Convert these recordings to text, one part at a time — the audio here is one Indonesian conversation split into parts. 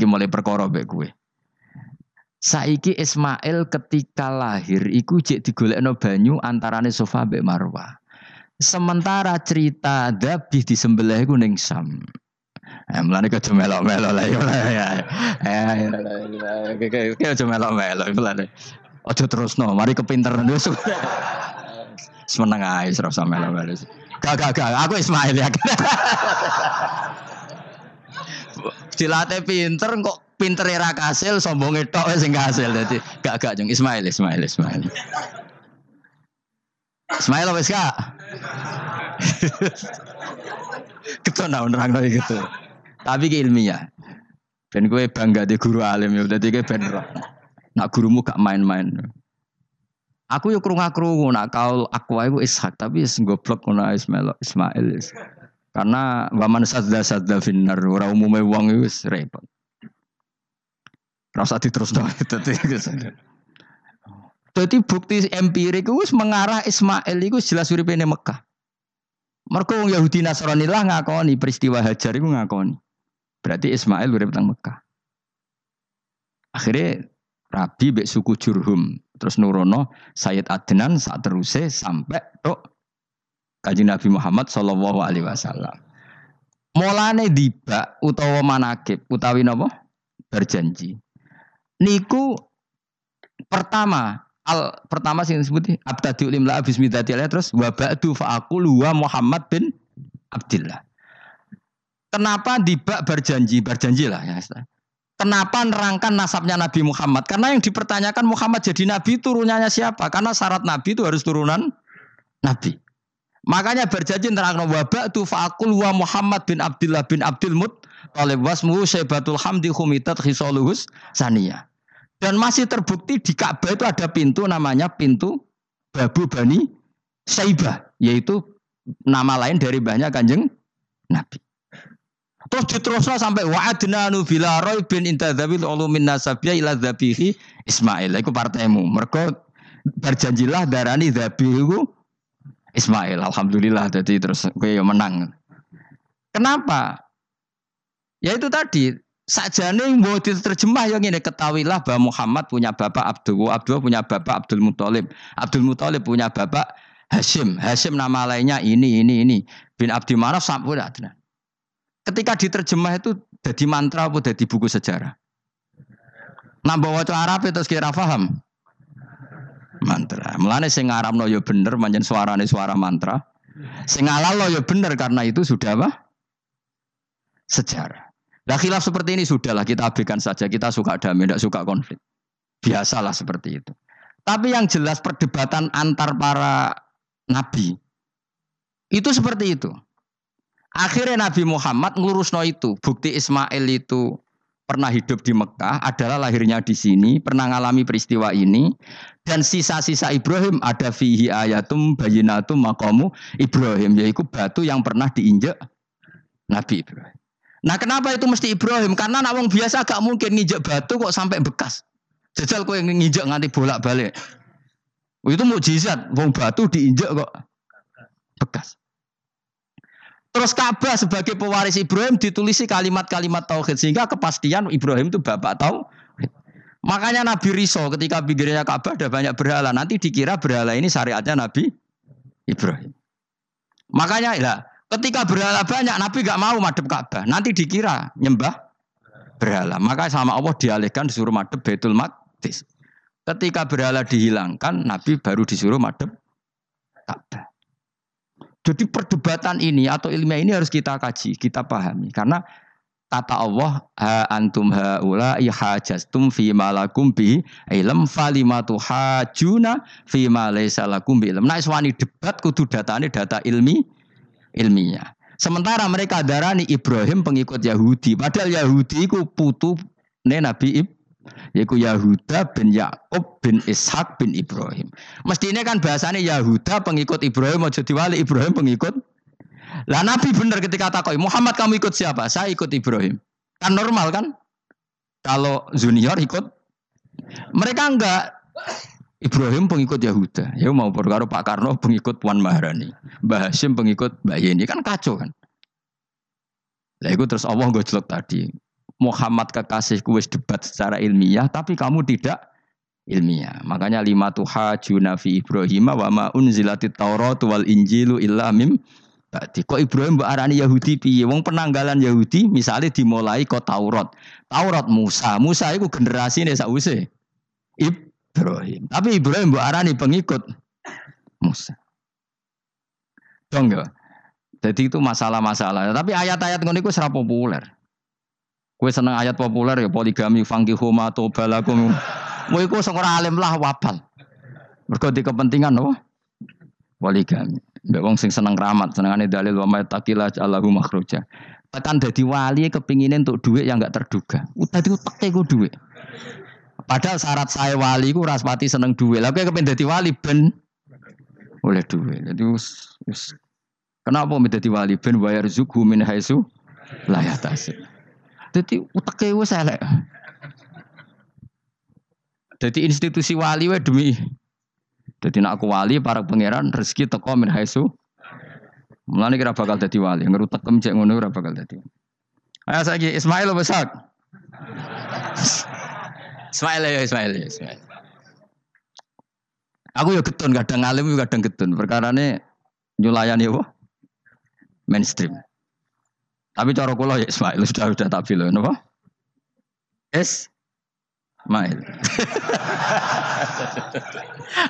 iki mulai perkara mbek kowe. Saiki Ismail ketika lahir iku jek digolekno banyu antarane Sofa mbek Marwah. Sementara cerita Dabih disembelih iku ning Sam. Eh, mulane kok melok-melok lah ya. Ya, ya, ya, aja melok-melok mulane. Aja terusno, mari kepinteran wis. Semeneng ae ora usah melok-melok. Gak gak gak, aku Ismail ya. Dilatih pinter kok pinter era kasil sombong wis sing kasil dadi gak gak jeng Ismail Ismail Ismail. Ismail wis gak? Ketua nah nerang lagi gitu. Tapi ke ilmiah. Dan gue bangga di guru alim ya. Jadi gue ben Nak gurumu gak main-main. Aku yuk kerungu kerungu nak kau aku aku ishak tapi es goblok kuna Ismail Ismail. Karena waman sadda sadda finnar ora umume wong itu repot. Rasa terus dong itu. Jadi bukti empirik itu mengarah Ismail itu jelas uripe Mekah. Mereka wong Yahudi Nasrani lah ngakoni peristiwa Hajar itu ngakoni. Berarti Ismail urip teng Mekah. Akhirnya Rabi bek suku Jurhum terus nurono Sayyid Adnan saat terusé sampai tok kaji Nabi Muhammad Shallallahu Alaihi Wasallam. Mulane diba utawa manakib utawi napa berjanji. Niku pertama al pertama sing disebut abtadi limla bismillahirrahmanirrahim terus wa ba'du fa aqulu wa Muhammad bin Abdullah. Kenapa dibak berjanji berjanji lah ya. Kenapa nerangkan nasabnya Nabi Muhammad? Karena yang dipertanyakan Muhammad jadi Nabi turunannya siapa? Karena syarat Nabi itu harus turunan Nabi. Makanya berjanji nerangkan wabak tu faakul wa Muhammad bin Abdullah bin Abdul Mut oleh wasmu sebatul hamdi humitat khisaluhus sania. Dan masih terbukti di Ka'bah itu ada pintu namanya pintu Babu Bani Saibah. Yaitu nama lain dari banyak kanjeng Nabi. Terus diterusno sampai wa'adna nu bila roy bin intadzabil ulumin nasabiyah ila dzabihi Ismail. Iku partaimu. Mereka berjanjilah darani dzabihu Ismail. Alhamdulillah jadi terus gue menang. Kenapa? Ya itu tadi sajane mau diterjemah yang ini ketahuilah bahwa Muhammad punya bapak Abdul, Abdul punya bapak Abdul Muthalib, Abdul Muthalib punya bapak Hashim, Hashim nama lainnya ini ini ini bin Abdi Manaf ada. Ketika diterjemah itu jadi mantra apa jadi buku sejarah? Nambah waca Arab itu kira paham? Mantra. Mulane sing ngaramno ya bener manjen suarane suara mantra. Sing lo ya bener karena itu sudah apa? Sejarah. Nah khilaf seperti ini sudahlah kita abaikan saja. Kita suka damai, tidak suka konflik. Biasalah seperti itu. Tapi yang jelas perdebatan antar para nabi itu seperti itu. Akhirnya Nabi Muhammad ngurusno itu. Bukti Ismail itu pernah hidup di Mekah, adalah lahirnya di sini, pernah mengalami peristiwa ini. Dan sisa-sisa Ibrahim ada fihi ayatum bayinatum makamu Ibrahim. Yaitu batu yang pernah diinjak Nabi Ibrahim. Nah kenapa itu mesti Ibrahim? Karena nawang biasa gak mungkin nginjak batu kok sampai bekas. Jajal kok yang nginjak nganti bolak-balik. Itu mukjizat, wong batu diinjak kok bekas. Terus Ka'bah sebagai pewaris Ibrahim ditulisi kalimat-kalimat tauhid sehingga kepastian Ibrahim itu bapak tahu. Makanya Nabi Riso ketika pinggirnya Ka'bah ada banyak berhala, nanti dikira berhala ini syariatnya Nabi Ibrahim. Makanya ya, ketika berhala banyak Nabi gak mau madep Ka'bah, nanti dikira nyembah berhala. Maka sama Allah dialihkan disuruh madep Baitul Maqdis. Ketika berhala dihilangkan, Nabi baru disuruh madep. Jadi perdebatan ini atau ilmiah ini harus kita kaji, kita pahami. Karena kata Allah, ha antum haula ihajastum fi malakum bi ilm falimatu hajuna fi ma lakum bi ilm. Nah, iswani debat kudu datane data ilmi ilmiah. Sementara mereka darani Ibrahim pengikut Yahudi, padahal Yahudi itu putu Nabi Ibrahim yaitu Yahuda bin Yakub bin Ishak bin Ibrahim. Mestinya kan bahasanya Yahuda pengikut Ibrahim, mau jadi wali Ibrahim pengikut. Lah Nabi benar ketika takoi Muhammad kamu ikut siapa? Saya ikut Ibrahim. Kan normal kan? Kalau junior ikut, mereka enggak. Ibrahim pengikut Yahuda. Ya mau perkara Pak Karno pengikut Puan Maharani. Mbah Hashim pengikut Mbah Yeni. Kan kacau kan? Lah itu terus Allah gue tadi. Muhammad kekasihku wis debat secara ilmiah, tapi kamu tidak ilmiah. Makanya lima tuha junafi Ibrahim wa ma unzilatit Taurat wal Injilu illa mim Berarti kok Ibrahim mbak arani Yahudi piye? Wong penanggalan Yahudi misalnya dimulai kok Taurat. Taurat Musa. Musa itu generasi ini sause. Ibrahim. Tapi Ibrahim mbak arani pengikut Musa. Dong ya. Jadi itu masalah-masalah. Tapi ayat-ayat ngono iku populer. Kue seneng ayat populer ya poligami fangki huma atau balakum. Kue iku sing alim lah wabal. Mergo kepentingan loh. Poligami. Mbak wong sing seneng ramat, senengane dalil wa may taqila Allahu makhruja. Tekan dadi wali kepinginin untuk duit yang enggak terduga. Tadi uteke ku duit. Padahal syarat saya wali ku raspati seneng duit. Lah kepengin dadi wali ben oleh duit. Jadi us, us. Kenapa menjadi wali ben bayar zuku min haisu la yatasib. Jadi uteke wis elek. Jadi institusi wali wae demi jadi nak aku wali para pangeran rezeki teko min haisu. Mulane kira bakal dadi wali, ngerutek cek ngono ora bakal dadi. Ayo saiki Ismail besak. Ismail ya Ismail ya Ismail. Aku ya getun kadang alim kadang getun. Perkarane nyulayani apa? Mainstream. Tapi cara kula ya Ismail sudah sudah tak bilang apa? Es Mail.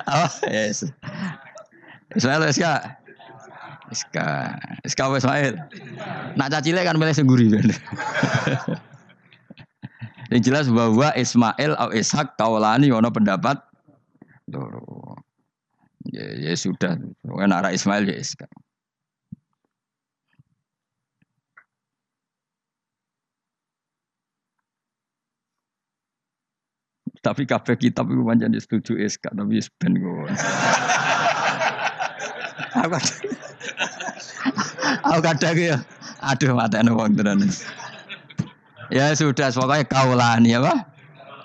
oh, yes. Ismail SK. SK. SK Ismail. Nak cacile kan milih sengguri kan. Yang jelas bahwa Ismail atau Ishak kaulani ono pendapat loro. Ya, ya sudah. Nak Ismail ya Ishak. Tapi kabeh kitab itu pancen setuju SK tapi ben gue. Aku Aku kadang ya aduh mata wong tenan. Ya sudah pokoknya kaulani apa?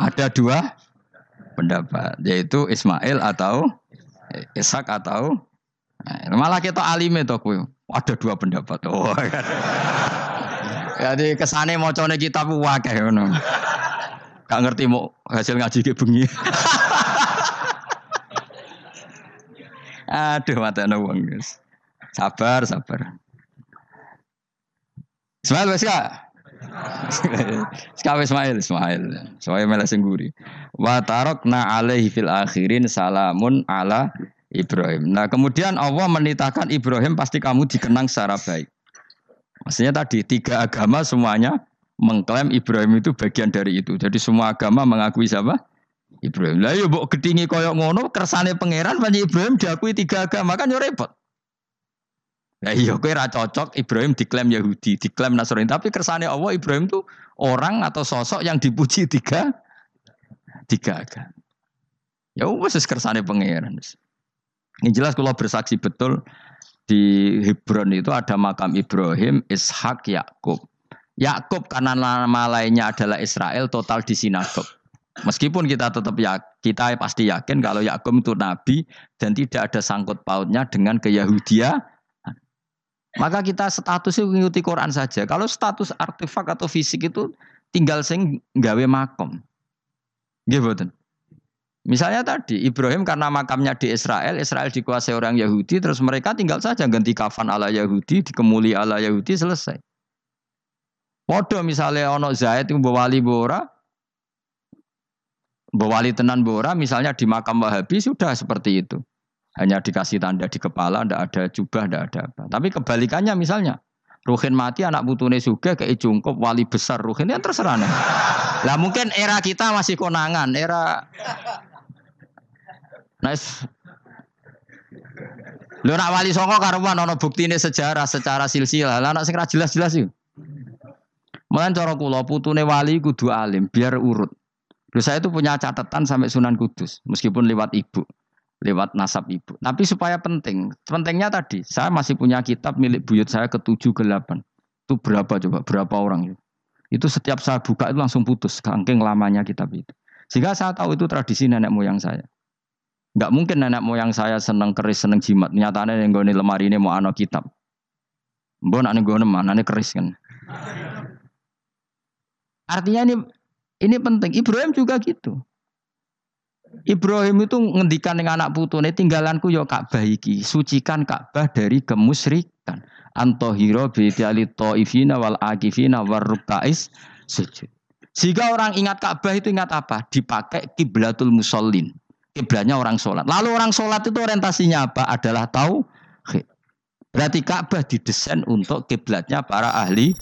Ada dua pendapat yaitu Ismail atau Ishak atau nah, malah kita alim itu aku ada dua pendapat. Oh, kan. Jadi kesane macane kitab wae ngono. Gak ngerti mau hasil ngaji ke bengi. Aduh mata wong guys. Sabar, sabar. Ismail wes kak. Sekawe Ismail, Ismail. Ismail malah sengguri. Wa tarokna alaihi fil akhirin salamun ala Ibrahim. Nah kemudian Allah menitahkan Ibrahim pasti kamu dikenang secara baik. Maksudnya tadi tiga agama semuanya mengklaim Ibrahim itu bagian dari itu. Jadi semua agama mengakui siapa? Ibrahim. Lah yo mbok gedingi koyok ngono kersane pangeran panji Ibrahim diakui tiga agama kan yo repot. Lah iya kowe ra cocok Ibrahim diklaim Yahudi, diklaim Nasrani, tapi kersane Allah Ibrahim itu orang atau sosok yang dipuji tiga tiga agama. Ya wes kersane pangeran. Ini jelas kalau bersaksi betul di Hebron itu ada makam Ibrahim, Ishak, Yakub. Yakub karena nama lainnya adalah Israel total di sinagog. Meskipun kita tetap ya, kita pasti yakin kalau Yakub itu nabi dan tidak ada sangkut pautnya dengan keyahudia. Maka kita statusnya mengikuti Quran saja. Kalau status artefak atau fisik itu tinggal sing gawe makom. Gitu Misalnya tadi Ibrahim karena makamnya di Israel, Israel dikuasai orang Yahudi, terus mereka tinggal saja ganti kafan ala Yahudi, dikemuli ala Yahudi, selesai. Podo misalnya ono Zaid itu wali bora, wali tenan bora, misalnya di makam Wahabi sudah seperti itu. Hanya dikasih tanda di kepala, ndak ada jubah, ndak ada apa. Tapi kebalikannya misalnya, Ruhin mati anak putune suge ke jungkup wali besar Ruhin yang terserah nih. Lah mungkin era kita masih konangan, era Nice. Lu nak wali songo karuan ono ini sejarah secara silsilah. Lah nak sing jelas-jelas yuk. Mulai cara kula putune wali kudu alim biar urut. Terus saya itu punya catatan sampai Sunan Kudus meskipun lewat ibu, lewat nasab ibu. Tapi supaya penting, pentingnya tadi saya masih punya kitab milik buyut saya ke tujuh ke delapan. Itu berapa coba? Berapa orang? Itu setiap saya buka itu langsung putus kangking lamanya kitab itu. Sehingga saya tahu itu tradisi nenek moyang saya. Enggak mungkin nenek moyang saya seneng keris, seneng jimat. Nyatanya yang gue lemari ini mau anak kitab. Mbok nak gue mana keris kan. Artinya ini ini penting. Ibrahim juga gitu. Ibrahim itu ngendikan dengan anak putune tinggalanku yo Ka'bah iki, sucikan Ka'bah dari kemusyrikan. Antohiro bidali ta'ifina wal akifina warrukais sujud. Jika orang ingat Ka'bah itu ingat apa? Dipakai kiblatul musallin. Kiblatnya orang sholat. Lalu orang sholat itu orientasinya apa? Adalah tahu. Berarti Ka'bah didesain untuk kiblatnya para ahli